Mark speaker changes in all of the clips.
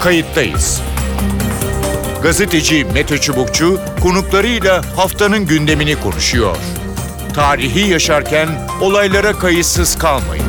Speaker 1: kayıttayız. Gazeteci Mete Çubukçu konuklarıyla haftanın gündemini konuşuyor. Tarihi yaşarken olaylara kayıtsız kalmayın.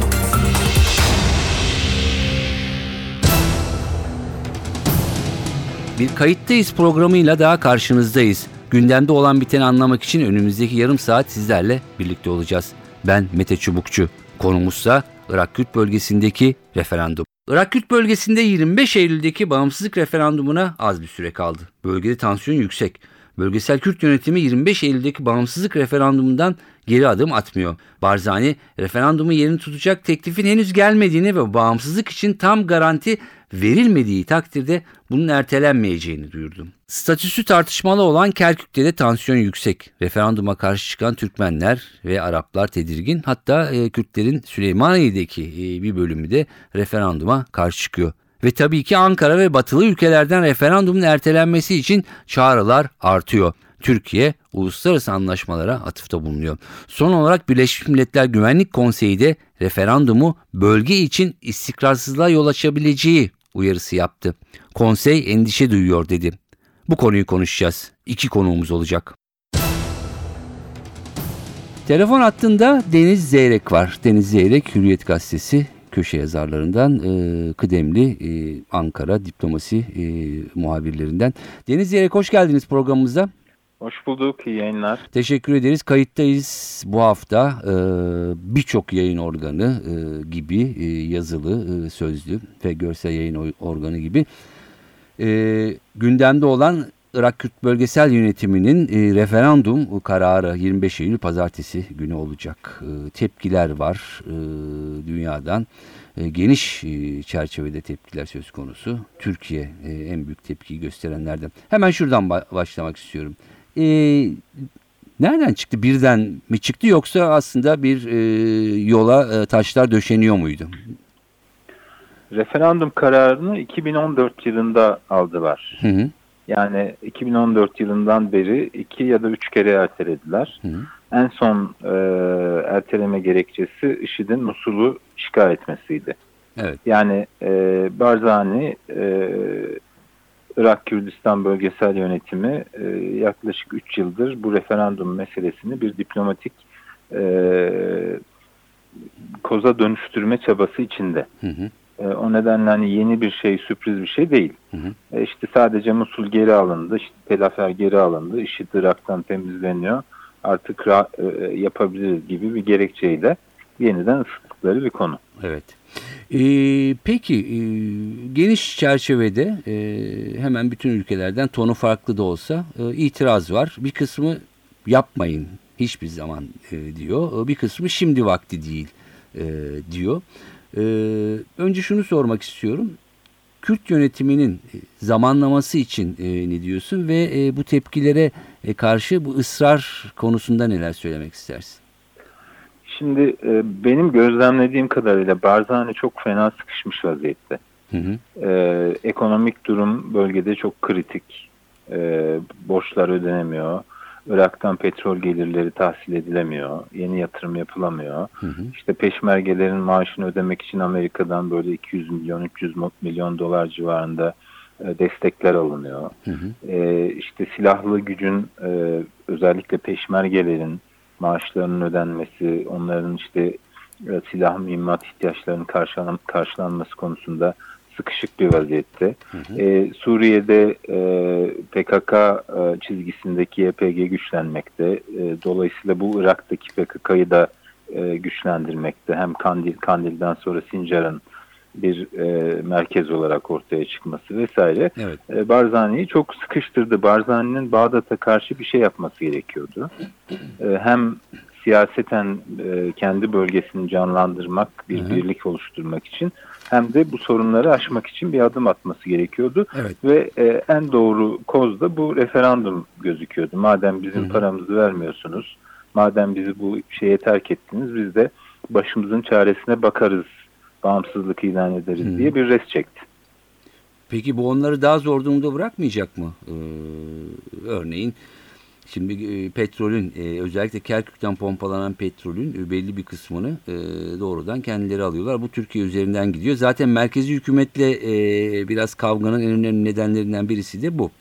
Speaker 2: Bir kayıttayız programıyla daha karşınızdayız. Gündemde olan biteni anlamak için önümüzdeki yarım saat sizlerle birlikte olacağız. Ben Mete Çubukçu. Konumuzsa Irak Kürt bölgesindeki referandum. Irak Kürt bölgesinde 25 Eylül'deki bağımsızlık referandumuna az bir süre kaldı. Bölgede tansiyon yüksek. Bölgesel Kürt yönetimi 25 Eylül'deki bağımsızlık referandumundan geri adım atmıyor. Barzani referandumu yerini tutacak teklifin henüz gelmediğini ve bağımsızlık için tam garanti verilmediği takdirde bunun ertelenmeyeceğini duyurdu. Statüsü tartışmalı olan Kerkük'te de tansiyon yüksek. Referanduma karşı çıkan Türkmenler ve Araplar tedirgin. Hatta e, Kürtlerin Süleymaniye'deki e, bir bölümü de referanduma karşı çıkıyor. Ve tabii ki Ankara ve batılı ülkelerden referandumun ertelenmesi için çağrılar artıyor. Türkiye uluslararası anlaşmalara atıfta bulunuyor. Son olarak Birleşmiş Milletler Güvenlik Konseyi de referandumu bölge için istikrarsızlığa yol açabileceği uyarısı yaptı. Konsey endişe duyuyor dedi. Bu konuyu konuşacağız. İki konuğumuz olacak. Telefon hattında Deniz Zeyrek var. Deniz Zeyrek Hürriyet Gazetesi köşe yazarlarından e, kıdemli e, Ankara diplomasi e, muhabirlerinden. Deniz Zeyrek hoş geldiniz programımıza.
Speaker 3: Hoş bulduk, iyi yayınlar.
Speaker 2: Teşekkür ederiz. Kayıttayız bu hafta e, birçok yayın organı e, gibi e, yazılı, e, sözlü ve görsel yayın organı gibi e, gündemde olan Irak Kürt Bölgesel Yönetimi'nin referandum kararı 25 Eylül pazartesi günü olacak. E, tepkiler var dünyadan. Geniş çerçevede tepkiler söz konusu. Türkiye en büyük tepkiyi gösterenlerden. Hemen şuradan ba başlamak istiyorum. E, nereden çıktı? Birden mi çıktı yoksa aslında bir e, yola e, taşlar döşeniyor muydu?
Speaker 3: Referandum kararını 2014 yılında aldılar. Hı hı. Yani 2014 yılından beri iki ya da üç kere ertelediler. Hı hı. En son e, erteleme gerekçesi IŞİD'in Musul'u işgal etmesiydi. Evet. Yani e, Barzani e, Irak Kürdistan Bölgesel Yönetimi e, yaklaşık 3 yıldır bu referandum meselesini bir diplomatik e, koza dönüştürme çabası içinde. Hı hı. E, o nedenle hani yeni bir şey, sürpriz bir şey değil. Hı hı. E, işte sadece Musul geri alındı, işte Telafer geri alındı, IŞİD Irak'tan temizleniyor. Artık ra, e, yapabiliriz gibi bir gerekçeyle yeniden ısıttıkları bir konu.
Speaker 2: Evet. Ee, peki e, geniş çerçevede e, hemen bütün ülkelerden tonu farklı da olsa e, itiraz var. Bir kısmı yapmayın hiçbir zaman e, diyor. Bir kısmı şimdi vakti değil e, diyor. E, önce şunu sormak istiyorum. Kürt yönetiminin e, zamanlaması için e, ne diyorsun ve e, bu tepkilere e, karşı bu ısrar konusunda neler söylemek istersin?
Speaker 3: Şimdi e, benim gözlemlediğim kadarıyla Barzani çok fena sıkışmış vaziyette. Hı hı. E, ekonomik durum bölgede çok kritik. E, borçlar ödenemiyor. Irak'tan petrol gelirleri tahsil edilemiyor. Yeni yatırım yapılamıyor. Hı hı. İşte peşmergelerin maaşını ödemek için Amerika'dan böyle 200 milyon 300 milyon dolar civarında e, destekler alınıyor. Hı hı. E, işte silahlı gücün e, özellikle peşmergelerin maaşlarının ödenmesi, onların işte e, silah mühimmat ihtiyaçlarının karşılan, karşılanması konusunda sıkışık bir vaziyette. Hı hı. E, Suriye'de e, PKK e, çizgisindeki YPG güçlenmekte. E, dolayısıyla bu Irak'taki PKK'yı da e, güçlendirmekte. Hem Kandil, Kandil'den sonra Sincar'ın bir e, merkez olarak ortaya çıkması vesaire. Evet. E, Barzani'yi çok sıkıştırdı. Barzani'nin Bağdat'a karşı bir şey yapması gerekiyordu. E, hem siyaseten e, kendi bölgesini canlandırmak, bir Hı-hı. birlik oluşturmak için hem de bu sorunları aşmak için bir adım atması gerekiyordu. Evet. Ve e, en doğru koz da bu referandum gözüküyordu. Madem bizim Hı-hı. paramızı vermiyorsunuz, madem bizi bu şeye terk ettiniz, biz de başımızın çaresine bakarız bağımsızlık ilan ederiz hmm. diye bir res çekti.
Speaker 2: Peki bu onları daha zor durumda bırakmayacak mı? Ee, örneğin Şimdi e, petrolün e, özellikle Kerkük'ten pompalanan petrolün e, belli bir kısmını e, doğrudan kendileri alıyorlar. Bu Türkiye üzerinden gidiyor. Zaten merkezi hükümetle e, biraz kavganın en önemli nedenlerinden birisi de bu.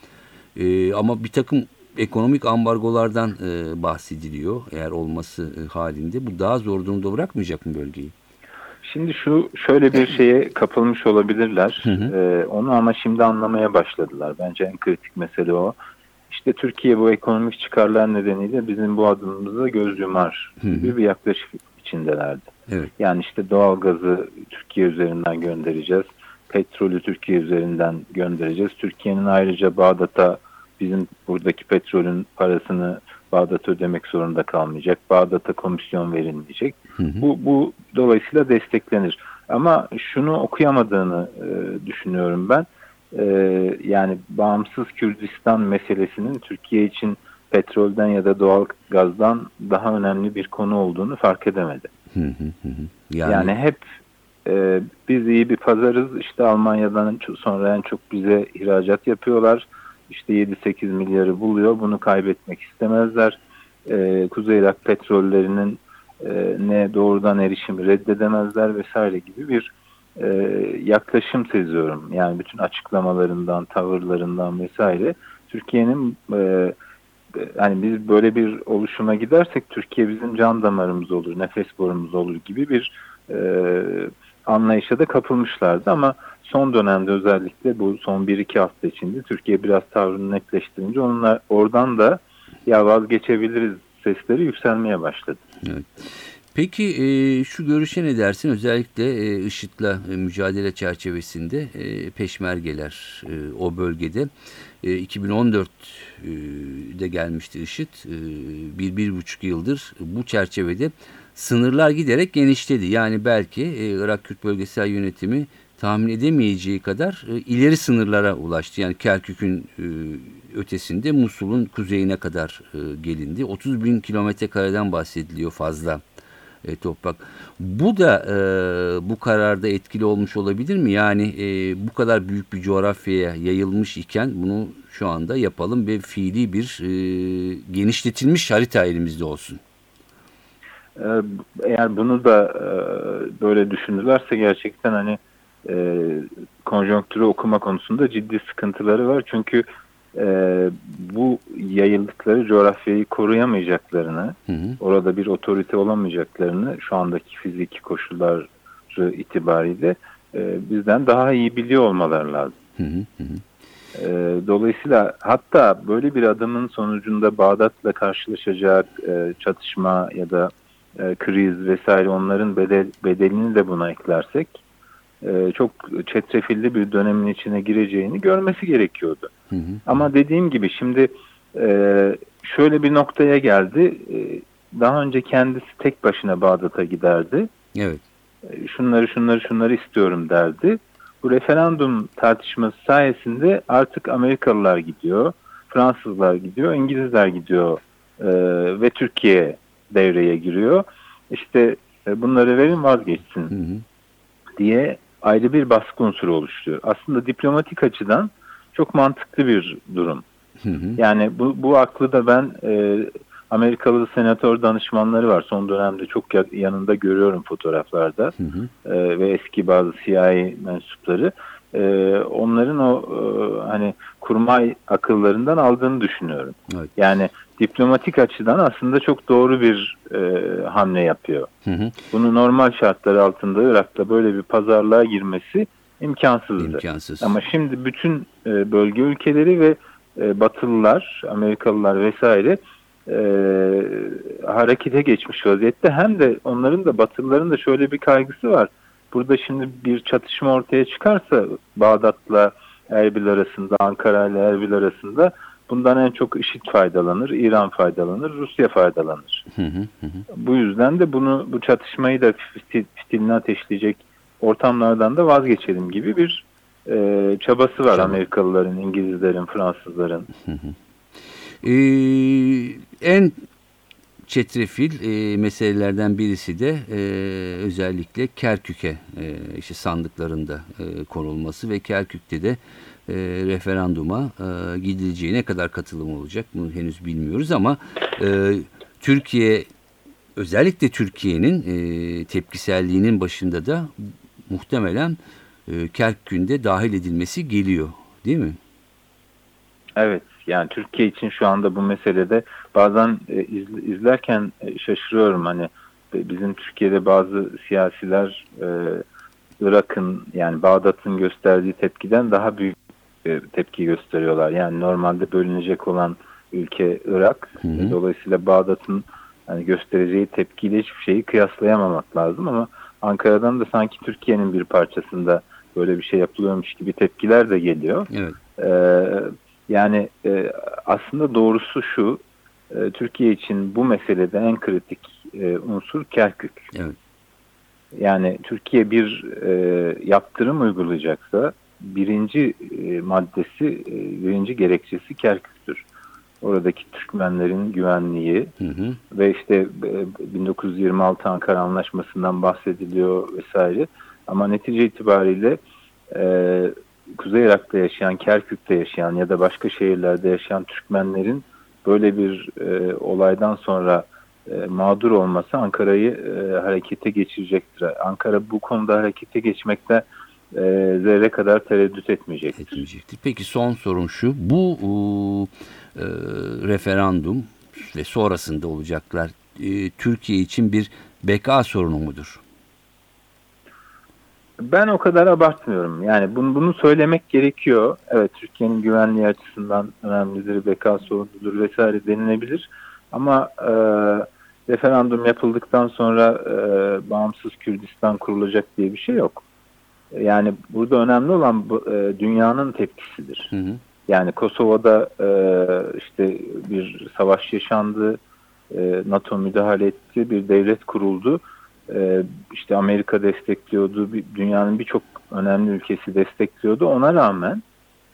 Speaker 2: E, ama bir takım ekonomik ambargolardan e, bahsediliyor eğer olması e, halinde. Bu daha zor durumda bırakmayacak mı bölgeyi?
Speaker 3: Şimdi şu şöyle bir şeye kapılmış olabilirler.
Speaker 2: Hı hı.
Speaker 3: Ee, onu ama şimdi anlamaya başladılar. Bence en kritik mesele o. İşte Türkiye bu ekonomik çıkarlar nedeniyle bizim bu adımımıza göz yumar
Speaker 2: Hı hı.
Speaker 3: gibi bir yaklaşım içindelerdi.
Speaker 2: Evet.
Speaker 3: Yani işte doğalgazı Türkiye üzerinden göndereceğiz. Petrolü Türkiye üzerinden göndereceğiz. Türkiye'nin ayrıca Bağdat'a bizim buradaki petrolün parasını Bağdat ödemek zorunda kalmayacak. Bağdat'a komisyon verilmeyecek.
Speaker 2: Hı hı.
Speaker 3: Bu, bu dolayısıyla desteklenir. Ama şunu okuyamadığını e, düşünüyorum ben. E, yani bağımsız Kürdistan meselesinin Türkiye için petrolden ya da doğal gazdan daha önemli bir konu olduğunu fark edemedi.
Speaker 2: Hı hı hı.
Speaker 3: Yani,
Speaker 2: Yani,
Speaker 3: hep e, biz iyi bir pazarız. İşte Almanya'dan sonra en çok bize ihracat yapıyorlar. İşte 7-8 milyarı buluyor. Bunu kaybetmek istemezler. E, Kuzey Irak petrollerinin e, ne doğrudan erişimi reddedemezler vesaire gibi bir e, yaklaşım seziyorum. Yani bütün açıklamalarından, tavırlarından vesaire Türkiye'nin e, hani biz böyle bir oluşuma gidersek Türkiye bizim can damarımız olur, nefes borumuz olur gibi bir e, anlayışa da kapılmışlardı ama son dönemde özellikle bu son 1-2 hafta içinde Türkiye biraz tavrını netleştirince onlar oradan da ya vazgeçebiliriz sesleri yükselmeye başladı.
Speaker 2: Peki e, şu görüşe ne dersin? Özellikle e, IŞİD'le e, mücadele çerçevesinde e, peşmergeler e, o bölgede e, 2014'de gelmişti IŞİD. E, bir, bir buçuk yıldır bu çerçevede sınırlar giderek genişledi. Yani belki e, Irak Kürt Bölgesel Yönetimi tahmin edemeyeceği kadar e, ileri sınırlara ulaştı. Yani Kerkük'ün e, ötesinde Musul'un kuzeyine kadar e, gelindi. 30 bin kilometre kareden bahsediliyor fazla e, toprak. Bu da e, bu kararda etkili olmuş olabilir mi? Yani e, bu kadar büyük bir coğrafyaya yayılmış iken bunu şu anda yapalım ve fiili bir e, genişletilmiş harita elimizde olsun.
Speaker 3: Eğer bunu da e, böyle düşünürlerse gerçekten hani e, konjonktürü okuma konusunda ciddi sıkıntıları var. Çünkü e, bu yayıldıkları coğrafyayı koruyamayacaklarını,
Speaker 2: Hı hı.
Speaker 3: orada bir otorite olamayacaklarını şu andaki fiziki koşulları itibariyle e, bizden daha iyi biliyor olmaları lazım.
Speaker 2: Hı hı, hı hı.
Speaker 3: E, dolayısıyla hatta böyle bir adımın sonucunda Bağdat'la karşılaşacak e, çatışma ya da e, kriz vesaire onların bedel, bedelini de buna eklersek e, çok çetrefilli bir dönemin içine gireceğini görmesi gerekiyordu.
Speaker 2: Hı hı.
Speaker 3: Ama dediğim gibi şimdi e, şöyle bir noktaya geldi. E, daha önce kendisi tek başına Bağdat'a giderdi.
Speaker 2: Evet.
Speaker 3: E, şunları şunları şunları istiyorum derdi. Bu referandum tartışması sayesinde artık Amerikalılar gidiyor, Fransızlar gidiyor, İngilizler gidiyor e, ve Türkiye devreye giriyor. İşte e, bunları verin vazgeçsin
Speaker 2: Hı hı.
Speaker 3: diye ayrı bir baskı unsuru oluşturuyor. Aslında diplomatik açıdan çok mantıklı bir durum.
Speaker 2: Hı hı.
Speaker 3: Yani bu, bu aklı da ben e, Amerikalı senatör danışmanları var. Son dönemde çok ya- yanında görüyorum fotoğraflarda
Speaker 2: Hı hı.
Speaker 3: e, ve eski bazı CIA mensupları. E, onların o e, hani kurmay akıllarından aldığını düşünüyorum.
Speaker 2: Evet.
Speaker 3: Yani diplomatik açıdan aslında çok doğru bir e, hamle yapıyor.
Speaker 2: Hı hı.
Speaker 3: Bunu normal şartlar altında Irak'ta böyle bir pazarlığa girmesi imkansızdı.
Speaker 2: İmkansız.
Speaker 3: Ama şimdi bütün e, bölge ülkeleri ve e, Batılılar, Amerikalılar vesaire e, harekete geçmiş vaziyette. Hem de onların da Batılıların da şöyle bir kaygısı var. Burada şimdi bir çatışma ortaya çıkarsa Bağdat'la Erbil arasında, Ankara ile Erbil arasında bundan en çok IŞİD faydalanır, İran faydalanır, Rusya faydalanır.
Speaker 2: Hı hı. Hı hı.
Speaker 3: Bu yüzden de bunu bu çatışmayı da fitil, fitilini ateşleyecek ortamlardan da vazgeçelim gibi bir e, çabası var
Speaker 2: Çaba.
Speaker 3: Amerikalıların, İngilizlerin, Fransızların.
Speaker 2: Ee, en çetrefil e, meselelerden birisi de e, özellikle Kerkük'e e, işte sandıklarında e, konulması ve Kerkük'te de e, referanduma e, gidileceği ne kadar katılım olacak bunu henüz bilmiyoruz ama e, Türkiye özellikle Türkiye'nin e, tepkiselliğinin başında da muhtemelen e, Kerkük'ün dahil edilmesi geliyor değil mi?
Speaker 3: Evet yani Türkiye için şu anda bu meselede bazen e, iz, izlerken e, şaşırıyorum hani e, bizim Türkiye'de bazı siyasiler e, Irak'ın yani Bağdat'ın gösterdiği tepkiden daha büyük e, tepki gösteriyorlar. Yani normalde bölünecek olan ülke Irak.
Speaker 2: Hı hı.
Speaker 3: Dolayısıyla Bağdat'ın hani göstereceği tepkiyle hiçbir şeyi kıyaslayamamak lazım ama Ankara'dan da sanki Türkiye'nin bir parçasında böyle bir şey yapılıyormuş gibi tepkiler de geliyor.
Speaker 2: Evet.
Speaker 3: Ee, yani e, aslında doğrusu şu, e, Türkiye için bu meselede en kritik e, unsur Kerkük.
Speaker 2: Evet.
Speaker 3: Yani Türkiye bir e, yaptırım uygulayacaksa birinci e, maddesi, e, birinci gerekçesi Kerkük'tür. Oradaki Türkmenlerin güvenliği
Speaker 2: Hı hı.
Speaker 3: ve işte e, 1926 Ankara Anlaşması'ndan bahsediliyor vesaire. Ama netice itibariyle e, Kuzey Irak'ta yaşayan, Kerkük'te yaşayan ya da başka şehirlerde yaşayan Türkmenlerin böyle bir e, olaydan sonra e, mağdur olması Ankara'yı e, harekete geçirecektir. Ankara bu konuda harekete geçmekte e, zerre kadar tereddüt etmeyecektir.
Speaker 2: etmeyecektir. Peki son sorun şu. Bu e, referandum ve sonrasında olacaklar e, Türkiye için bir beka sorunu mudur?
Speaker 3: Ben o kadar abartmıyorum. Yani bunu, bunu söylemek gerekiyor. Evet Türkiye'nin güvenliği açısından önemlidir, beka sorunudur vesaire denilebilir. Ama e, referandum yapıldıktan sonra e, bağımsız Kürdistan kurulacak diye bir şey yok. Yani burada önemli olan bu, e, dünyanın tepkisidir.
Speaker 2: Hı hı.
Speaker 3: Yani Kosova'da e, işte bir savaş yaşandı, e, NATO müdahale etti, bir devlet kuruldu. E, işte Amerika destekliyordu, dünyanın birçok önemli ülkesi destekliyordu. Ona rağmen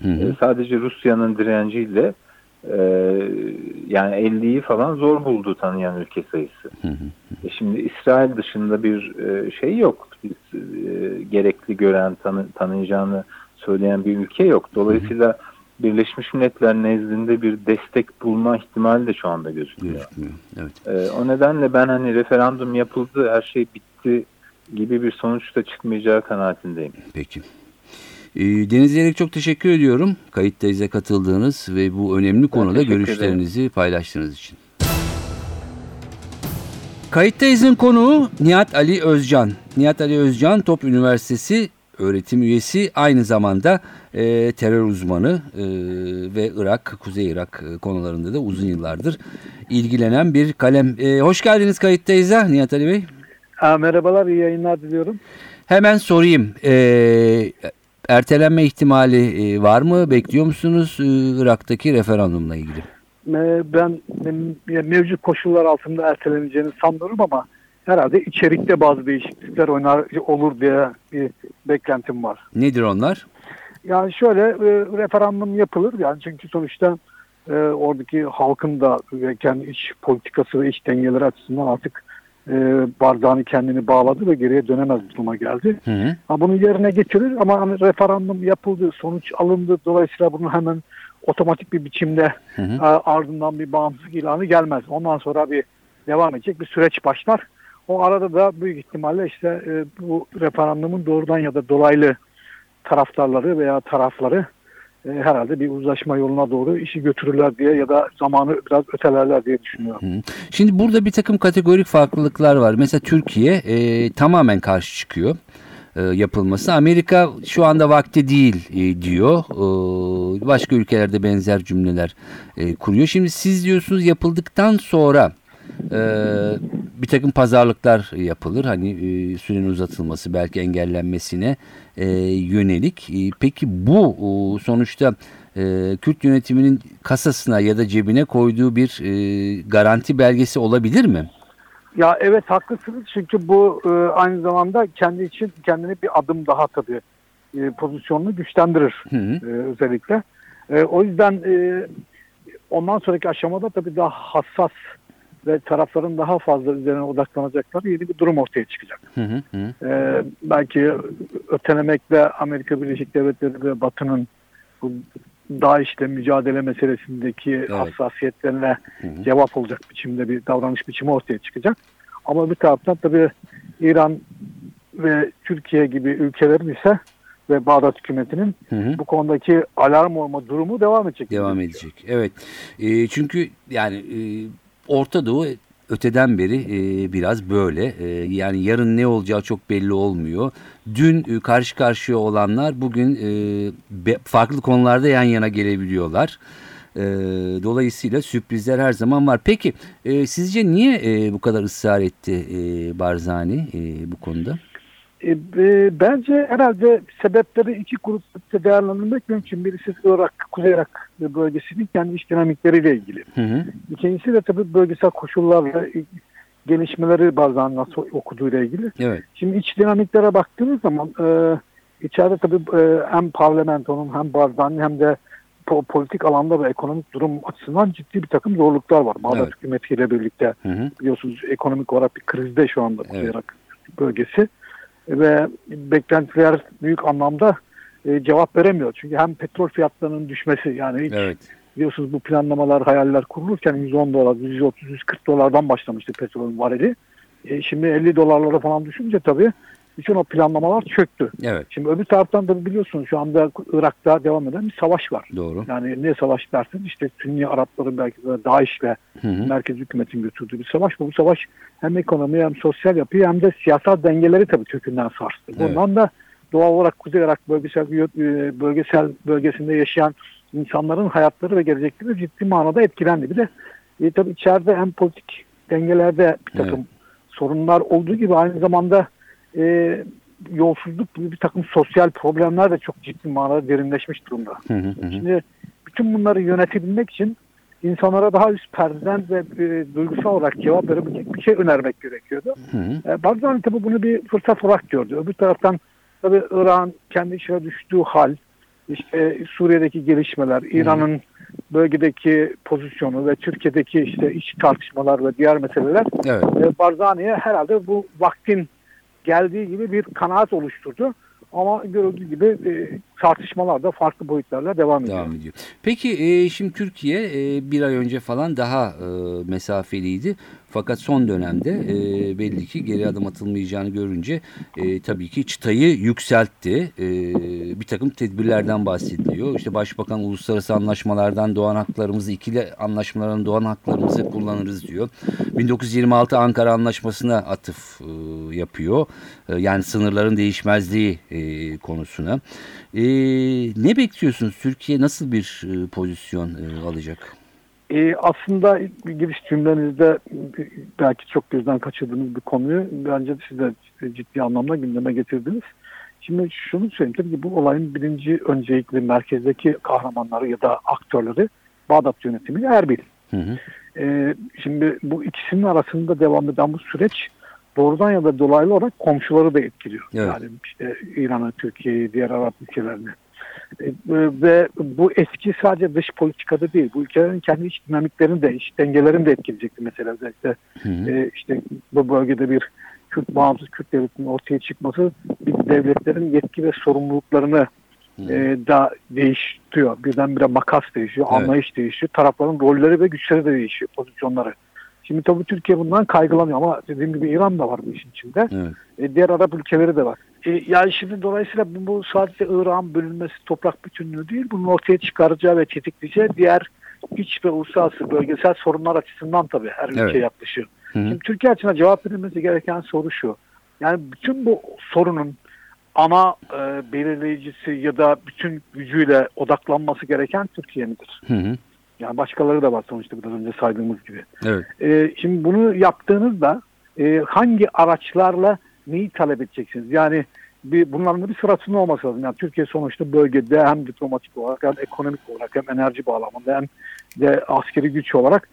Speaker 2: Hı hı.
Speaker 3: e, sadece Rusya'nın direnciyle e, yani 50'yi falan zor buldu tanıyan ülke sayısı.
Speaker 2: Hı hı.
Speaker 3: E şimdi İsrail dışında bir e, şey yok. Biz, e, gerekli gören, tanı, tanıyacağını söyleyen bir ülke yok. Dolayısıyla Birleşmiş Milletler nezdinde bir destek bulma ihtimali de şu anda. Gözükmüyor.
Speaker 2: Evet.
Speaker 3: E, o nedenle ben hani referandum yapıldı, her şey bitti gibi bir sonuç da çıkmayacağı kanaatindeyim.
Speaker 2: Peki. E, Deniz Yerek çok teşekkür ediyorum. Kayıttayıza katıldığınız ve bu önemli konuda görüşlerinizi paylaştığınız için. Kayıttayız'ın konuğu Nihat Ali Özcan. Nihat Ali Özcan Top Üniversitesi öğretim üyesi aynı zamanda e, terör uzmanı e, ve Irak, Kuzey Irak e, konularında da uzun yıllardır ilgilenen bir kalem. E, hoş geldiniz Kayıttayız'a Nihat Ali Bey.
Speaker 4: Ha, merhabalar, iyi yayınlar diliyorum.
Speaker 2: Hemen sorayım. Ee, ertelenme ihtimali e, var mı? Bekliyor musunuz e, Irak'taki referandumla ilgili?
Speaker 4: Ben mevcut koşullar altında erteleneceğini sanmıyorum ama herhalde içerikte bazı değişiklikler oynar, olur diye bir beklentim var.
Speaker 2: Nedir onlar?
Speaker 4: Yani şöyle e, referandum yapılır yani çünkü sonuçta e, oradaki halkın da kendi iç politikası ve iç dengeleri açısından artık e, bardağını kendini bağladı ve geriye dönemez duruma geldi.
Speaker 2: Hı hı.
Speaker 4: Ha, bunu yerine getirir ama hani referandum yapıldı, sonuç alındı. Dolayısıyla bunun hemen otomatik bir biçimde
Speaker 2: Hı hı.
Speaker 4: e, ardından bir bağımsızlık ilanı gelmez. Ondan sonra bir devam edecek bir süreç başlar. O arada da büyük ihtimalle işte e, bu referandumun doğrudan ya da dolaylı taraftarları veya tarafları e, herhalde bir uzlaşma yoluna doğru işi götürürler diye ya da zamanı biraz ötelerler diye düşünüyorum.
Speaker 2: Şimdi burada bir takım kategorik farklılıklar var. Mesela Türkiye e, tamamen karşı çıkıyor e, yapılması. Amerika şu anda vakti değil e, diyor. E, başka ülkelerde benzer cümleler kuruyor. Şimdi siz diyorsunuz yapıldıktan sonra e, bir takım pazarlıklar yapılır. Hani e, sürenin uzatılması belki engellenmesine e, yönelik. E, peki bu o, sonuçta e, Kürt yönetiminin kasasına ya da cebine koyduğu bir e, garanti belgesi olabilir mi?
Speaker 4: Ya evet haklısınız çünkü bu e, aynı zamanda kendi için kendini bir adım daha tabii e, pozisyonunu güçlendirir
Speaker 2: Hı hı.
Speaker 4: e, özellikle. E, o yüzden e, ondan sonraki aşamada tabii daha hassas ve tarafların daha fazla üzerine odaklanacakları yeni bir durum ortaya çıkacak.
Speaker 2: Hı hı hı.
Speaker 4: Ee, belki ötelemekle Amerika Birleşik Devletleri ve Batı'nın bu DAEŞ'le mücadele meselesindeki hassasiyetlerine
Speaker 2: Hı hı.
Speaker 4: cevap olacak biçimde bir davranış biçimi ortaya çıkacak. Ama bir taraftan tabii İran ve Türkiye gibi ülkelerin ise ve Bağdat hükümetinin
Speaker 2: Hı hı.
Speaker 4: bu konudaki alarm olma durumu devam edecek.
Speaker 2: Devam edecek. Evet. E, çünkü yani e, Orta Doğu öteden beri e, biraz böyle. E, yani yarın ne olacağı çok belli olmuyor. Dün e, karşı karşıya olanlar bugün e, be- farklı konularda yan yana gelebiliyorlar. E, dolayısıyla sürprizler her zaman var. Peki e, sizce niye e, bu kadar ısrar etti e, Barzani e, bu konuda?
Speaker 4: E, e, bence herhalde sebepleri iki grupta değerlendirmek mümkün. Birisi Irak, Kuzey Irak bölgesinin kendi iç dinamikleriyle ilgili.
Speaker 2: Hı hı.
Speaker 4: İkincisi de tabii bölgesel koşullarla e, gelişmeleri bazen nasıl okuduğuyla ilgili.
Speaker 2: Evet.
Speaker 4: Şimdi iç dinamiklere baktığınız zaman e, içeride tabii e, hem parlamentonun hem Barzani hem de po- politik alanda ve ekonomik durum açısından ciddi bir takım zorluklar var. Bağdat
Speaker 2: Evet.
Speaker 4: hükümetiyle birlikte
Speaker 2: Hı hı.
Speaker 4: biliyorsunuz ekonomik olarak bir krizde şu anda Kuzey
Speaker 2: Evet.
Speaker 4: Irak bölgesi ve beklentiler büyük anlamda e, cevap veremiyor. Çünkü hem petrol fiyatlarının düşmesi yani hiç
Speaker 2: Evet.
Speaker 4: biliyorsunuz bu planlamalar hayaller kurulurken 110 dolar, 130, 140 dolardan başlamıştı petrolün varili. E, şimdi 50 dolarlara falan düşünce tabii bütün o planlamalar çöktü.
Speaker 2: Evet.
Speaker 4: Şimdi öbür taraftan da biliyorsunuz şu anda Irak'ta devam eden bir savaş var.
Speaker 2: Doğru.
Speaker 4: Yani ne savaş derseniz işte Sünni Arapların belki de DAEŞ'le
Speaker 2: Hı hı.
Speaker 4: merkez hükümetin götürdüğü bir savaş. Bu savaş hem ekonomi hem sosyal yapıyı hem de siyasal dengeleri tabii kökünden sarstı.
Speaker 2: Evet.
Speaker 4: Bundan da doğal olarak Kuzey Irak bölgesel, e, bölgesel bölgesinde yaşayan insanların hayatları ve gelecekleri ciddi manada etkilendi. Bir de e, tabii içeride hem politik dengelerde bir takım sorunlar olduğu gibi aynı zamanda e, yolsuzluk gibi bir takım sosyal problemler de çok ciddi manada derinleşmiş durumda.
Speaker 2: Hı hı hı.
Speaker 4: Şimdi bütün bunları yönetebilmek için insanlara daha üst perdeden ve e, duygusal olarak cevap verebilecek bir şey önermek gerekiyordu.
Speaker 2: Hı hı.
Speaker 4: E, Barzani tabii bunu bir fırsat olarak gördü. Öbür taraftan tabii İran kendi içine düştüğü hal, işte Suriye'deki gelişmeler, İran'ın bölgedeki pozisyonu ve Türkiye'deki işte iç tartışmalar ve diğer meseleler
Speaker 2: Evet.
Speaker 4: e, Barzani'ye herhalde bu vaktin geldiği gibi bir kanaat oluşturdu. Ama görüldüğü gibi e, tartışmalar da farklı boyutlarla devam ediyor.
Speaker 2: Devam ediyor. Peki e, şimdi Türkiye e, bir ay önce falan daha e, mesafeliydi. Fakat son dönemde e, belli ki geri adım atılmayacağını görünce e, tabii ki çıtayı yükseltti. E, bir takım tedbirlerden bahsediliyor. İşte Başbakan uluslararası anlaşmalardan doğan haklarımızı, ikili anlaşmaların doğan haklarımızı kullanırız diyor. 1926 Ankara Anlaşması'na atıf e, yapıyor. E, yani sınırların değişmezliği e, konusuna. E, ne bekliyorsunuz? Türkiye nasıl bir e, pozisyon e, alacak?
Speaker 4: E, aslında giriş cümlenizde belki çok gözden kaçırdığınız bir konuyu bence siz de ciddi anlamda gündeme getirdiniz. Şimdi şunu söyleyeyim tabii ki bu olayın birinci öncelikli merkezdeki kahramanları ya da aktörleri Bağdat yönetimi Erbil.
Speaker 2: Hı hı.
Speaker 4: E, şimdi bu ikisinin arasında devam eden bu süreç doğrudan ya da dolaylı olarak komşuları da etkiliyor.
Speaker 2: Evet.
Speaker 4: Yani işte İran'ı, Türkiye'yi, diğer Arap ülkelerini. E, ve bu etki sadece dış politikada değil, bu ülkelerin kendi iç dinamiklerini de, iç dengelerini de etkileyecek bir mesele. Özellikle
Speaker 2: Hı hı.
Speaker 4: e, işte bu bölgede bir Kürt bağımsız Kürt devletinin ortaya çıkması bir devletlerin yetki ve sorumluluklarını e, da değiştiriyor. Birdenbire makas değişiyor,
Speaker 2: Evet.
Speaker 4: anlayış değişiyor. Tarafların rolleri ve güçleri de değişiyor, pozisyonları. Şimdi tabii Türkiye bundan kaygılanıyor ama dediğim gibi İran da var bu işin içinde.
Speaker 2: Evet.
Speaker 4: E, diğer Arap ülkeleri de var. E, yani şimdi dolayısıyla bu, bu sadece Irak'ın bölünmesi toprak bütünlüğü değil, bunun ortaya çıkaracağı ve tetikleyeceği diğer iç ve uluslararası bölgesel sorunlar açısından tabii her ülke
Speaker 2: Evet.
Speaker 4: yaklaşıyor.
Speaker 2: Hı hı.
Speaker 4: Şimdi Türkiye açısından cevap verilmesi gereken soru şu. Yani bütün bu sorunun ana e, belirleyicisi ya da bütün gücüyle odaklanması gereken Türkiye midir?
Speaker 2: Hı hı.
Speaker 4: Yani başkaları da var sonuçta biraz önce saydığımız gibi.
Speaker 2: Evet.
Speaker 4: E, şimdi bunu yaptığınızda e, hangi araçlarla neyi talep edeceksiniz? Yani bir, bunların bir sırasının olması lazım. Yani Türkiye sonuçta bölgede hem diplomatik olarak hem ekonomik olarak hem enerji bağlamında hem de askeri güç olarak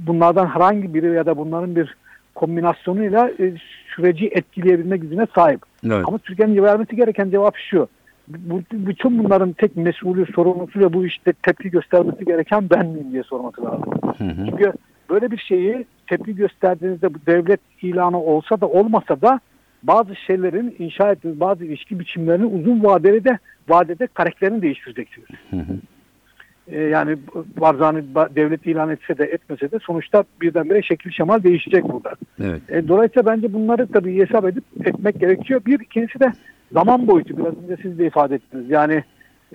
Speaker 4: bunlardan herhangi biri ya da bunların bir kombinasyonuyla e, süreci etkileyebilme gücüne sahip.
Speaker 2: Evet.
Speaker 4: Ama Türkiye'nin vermesi gereken cevap şu. Bu, bütün bunların tek mesulü, sorumlusu ve bu işte tepki göstermesi gereken ben miyim diye sorması lazım.
Speaker 2: Hı hı.
Speaker 4: Çünkü böyle bir şeyi tepki gösterdiğinizde bu devlet ilanı olsa da olmasa da bazı şeylerin inşa ettiğiniz bazı ilişki biçimlerini uzun vadede de vadede karakterini değiştireceksiniz. Ee, yani Barzani ba- devlet ilan etse de etmese de sonuçta birdenbire şekil şemal değişecek burada.
Speaker 2: Evet.
Speaker 4: E, dolayısıyla bence bunları tabii hesap edip etmek gerekiyor. Bir ikincisi de zaman boyutu. Biraz önce siz de ifade ettiniz. Yani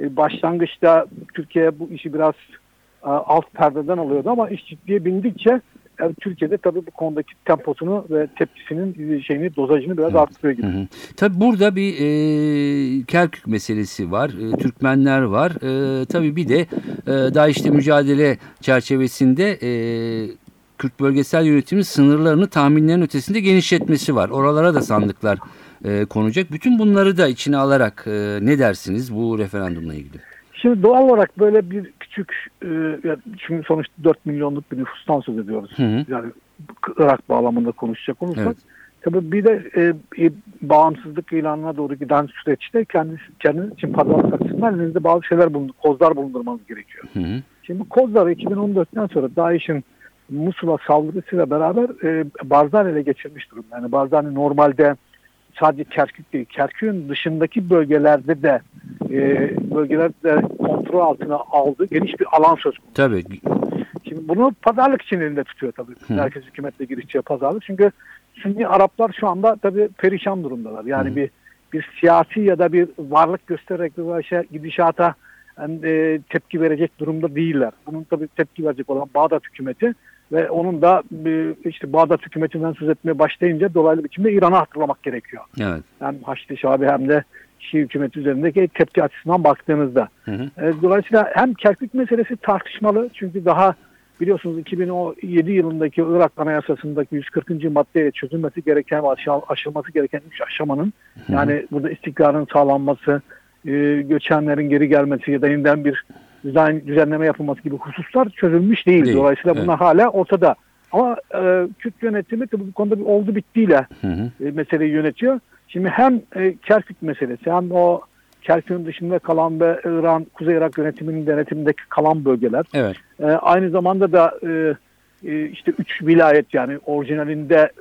Speaker 4: e, başlangıçta Türkiye bu işi biraz e, alt perdeden alıyordu ama iş ciddiye bindikçe Türkiye'de tabii bu konudaki temposunu ve tepkisinin şeyini dozajını biraz arttırıyor gibi.
Speaker 2: Hı hı. Tabii burada bir e, Kerkük meselesi var, e, Türkmenler var. E, tabii bir de e, DAEŞ'le mücadele çerçevesinde e, Kürt bölgesel yönetimin sınırlarını tahminlerin ötesinde genişletmesi var. Oralara da sandıklar e, konacak. Bütün bunları da içine alarak e, ne dersiniz bu referandumla ilgili?
Speaker 4: Şimdi doğal olarak böyle bir küçük e, çünkü sonuçta 4 milyonluk bir nüfustan söz ediyoruz.
Speaker 2: Hı hı.
Speaker 4: Yani Irak bağlamında konuşacak olursak.
Speaker 2: Evet.
Speaker 4: Tabii bir de e, e, bağımsızlık ilanına doğru giden süreçte kendisi, kendiniz için pazarlık açısından elinizde bazı şeyler bulundur, kozlar bulundurmanız gerekiyor.
Speaker 2: Hı hı.
Speaker 4: Şimdi kozları 2014'ten sonra DAEŞ'in Musul'a saldırısıyla beraber e, Barzani ele geçirmiş durumda. Yani Barzani normalde sadece Kerkük değil, Kerkük'ün dışındaki bölgelerde de e, bölgelerde kontrol altına aldığı geniş bir alan söz konusu.
Speaker 2: Tabii.
Speaker 4: Şimdi bunu pazarlık için elinde tutuyor tabii.
Speaker 2: Hı.
Speaker 4: Merkez hükümetle girişeceği pazarlık. Çünkü Sünni Araplar şu anda tabii perişan durumdalar. Yani
Speaker 2: Hı.
Speaker 4: bir bir siyasi ya da bir varlık göstererek bir gidişata yani, e, tepki verecek durumda değiller. Bunun tabii tepki verecek olan Bağdat hükümeti ve onun da işte Bağdat hükümetinden söz etmeye başlayınca dolaylı biçimde İran'ı hatırlamak gerekiyor.
Speaker 2: Evet.
Speaker 4: Hem Haçlı Şabi hem de Şii hükümeti üzerindeki tepki açısından baktığınızda.
Speaker 2: Hı hı.
Speaker 4: E, Dolayısıyla hem Kerkük meselesi tartışmalı çünkü daha biliyorsunuz 2007 yılındaki Irak Anayasası'ndaki 140. maddeye çözülmesi gereken ve aşılması gereken üç aşamanın yani burada istikrarın sağlanması, e, göçenlerin geri gelmesi ya da yeniden bir düzen, düzenleme yapılması gibi hususlar çözülmüş değil.
Speaker 2: Değil,
Speaker 4: Dolayısıyla
Speaker 2: evet.
Speaker 4: bunlar hala ortada. Ama e, Kürt yönetimi tabii bu konuda bir oldu bittiyle
Speaker 2: Hı hı.
Speaker 4: e, meseleyi yönetiyor. Şimdi hem e, Kerkük meselesi hem o Kerkük'ün dışında kalan ve İran, Kuzey Irak yönetiminin denetimindeki kalan bölgeler.
Speaker 2: Evet.
Speaker 4: E, aynı zamanda da e, e, işte üç vilayet yani orijinalinde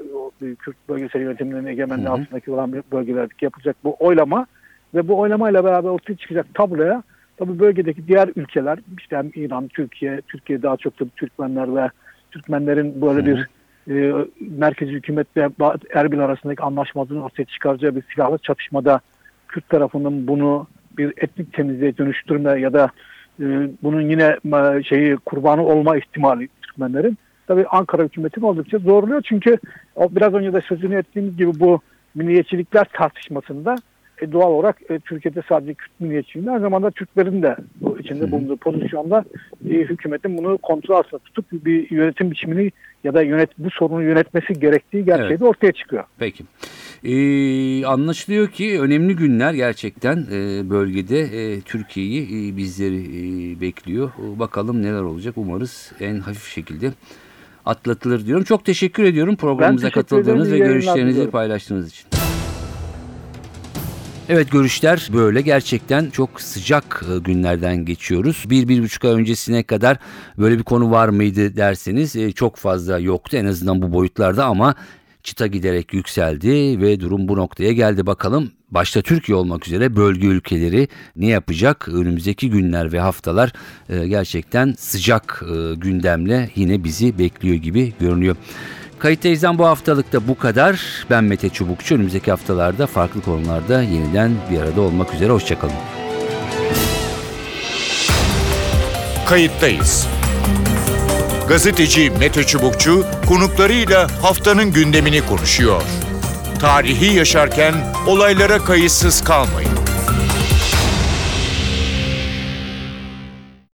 Speaker 4: e, Kürt bölgesel yönetiminin egemenliği altındaki olan bölgelerdeki yapılacak bu oylama ve bu oylamayla beraber ortaya çıkacak tabloya tabi bölgedeki diğer ülkeler işte hem İran, Türkiye, Türkiye daha çok da Türkmenler ve Türkmenlerin böyle bir e, merkezi hükümetle Ba- Erbil arasındaki anlaşmazlığın ortaya çıkaracağı bir silahlı çatışmada Kürt tarafının bunu bir etnik temizliğe dönüştürme ya da e, bunun yine e, şeyi kurbanı olma ihtimali Türkmenlerin tabii Ankara hükümetini oldukça zorluyor. Çünkü o biraz önce de sözünü ettiğimiz gibi bu milliyetçilikler tartışmasında e, doğal olarak e, Türkiye'de sadece Kürt milliyetçiliğinde aynı zamanda Türklerin de bu içinde bulunduğu pozisyonda e, hükümetin bunu kontrol altında tutup bir yönetim biçimini ya da yönet bu sorunu yönetmesi gerektiği gerçeği
Speaker 2: Evet.
Speaker 4: de ortaya çıkıyor.
Speaker 2: Peki. Ee, anlaşılıyor ki önemli günler gerçekten e, bölgede e, Türkiye'yi e, bizleri e, bekliyor. E, Bakalım neler olacak. Umarız en hafif şekilde atlatılır diyorum. Çok teşekkür ediyorum programımıza
Speaker 4: teşekkür
Speaker 2: katıldığınız ve görüşlerinizi paylaştığınız için. Evet görüşler böyle gerçekten çok sıcak e, günlerden geçiyoruz. Bir, bir buçuk ay öncesine kadar böyle bir konu var mıydı derseniz e, çok fazla yoktu en azından bu boyutlarda ama çıta giderek yükseldi ve durum bu noktaya geldi. Bakalım başta Türkiye olmak üzere bölge ülkeleri ne yapacak? Önümüzdeki günler ve haftalar e, gerçekten sıcak gündemle yine bizi bekliyor gibi görünüyor. Kayıt teyzem bu haftalıkta bu kadar. Ben Mete Çubukçu. Önümüzdeki haftalarda farklı konularda yeniden bir arada olmak üzere. Hoşçakalın.
Speaker 1: Kayıttayız. Gazeteci Mete Çubukçu konuklarıyla haftanın gündemini konuşuyor. Tarihi yaşarken olaylara kayıtsız kalmayın.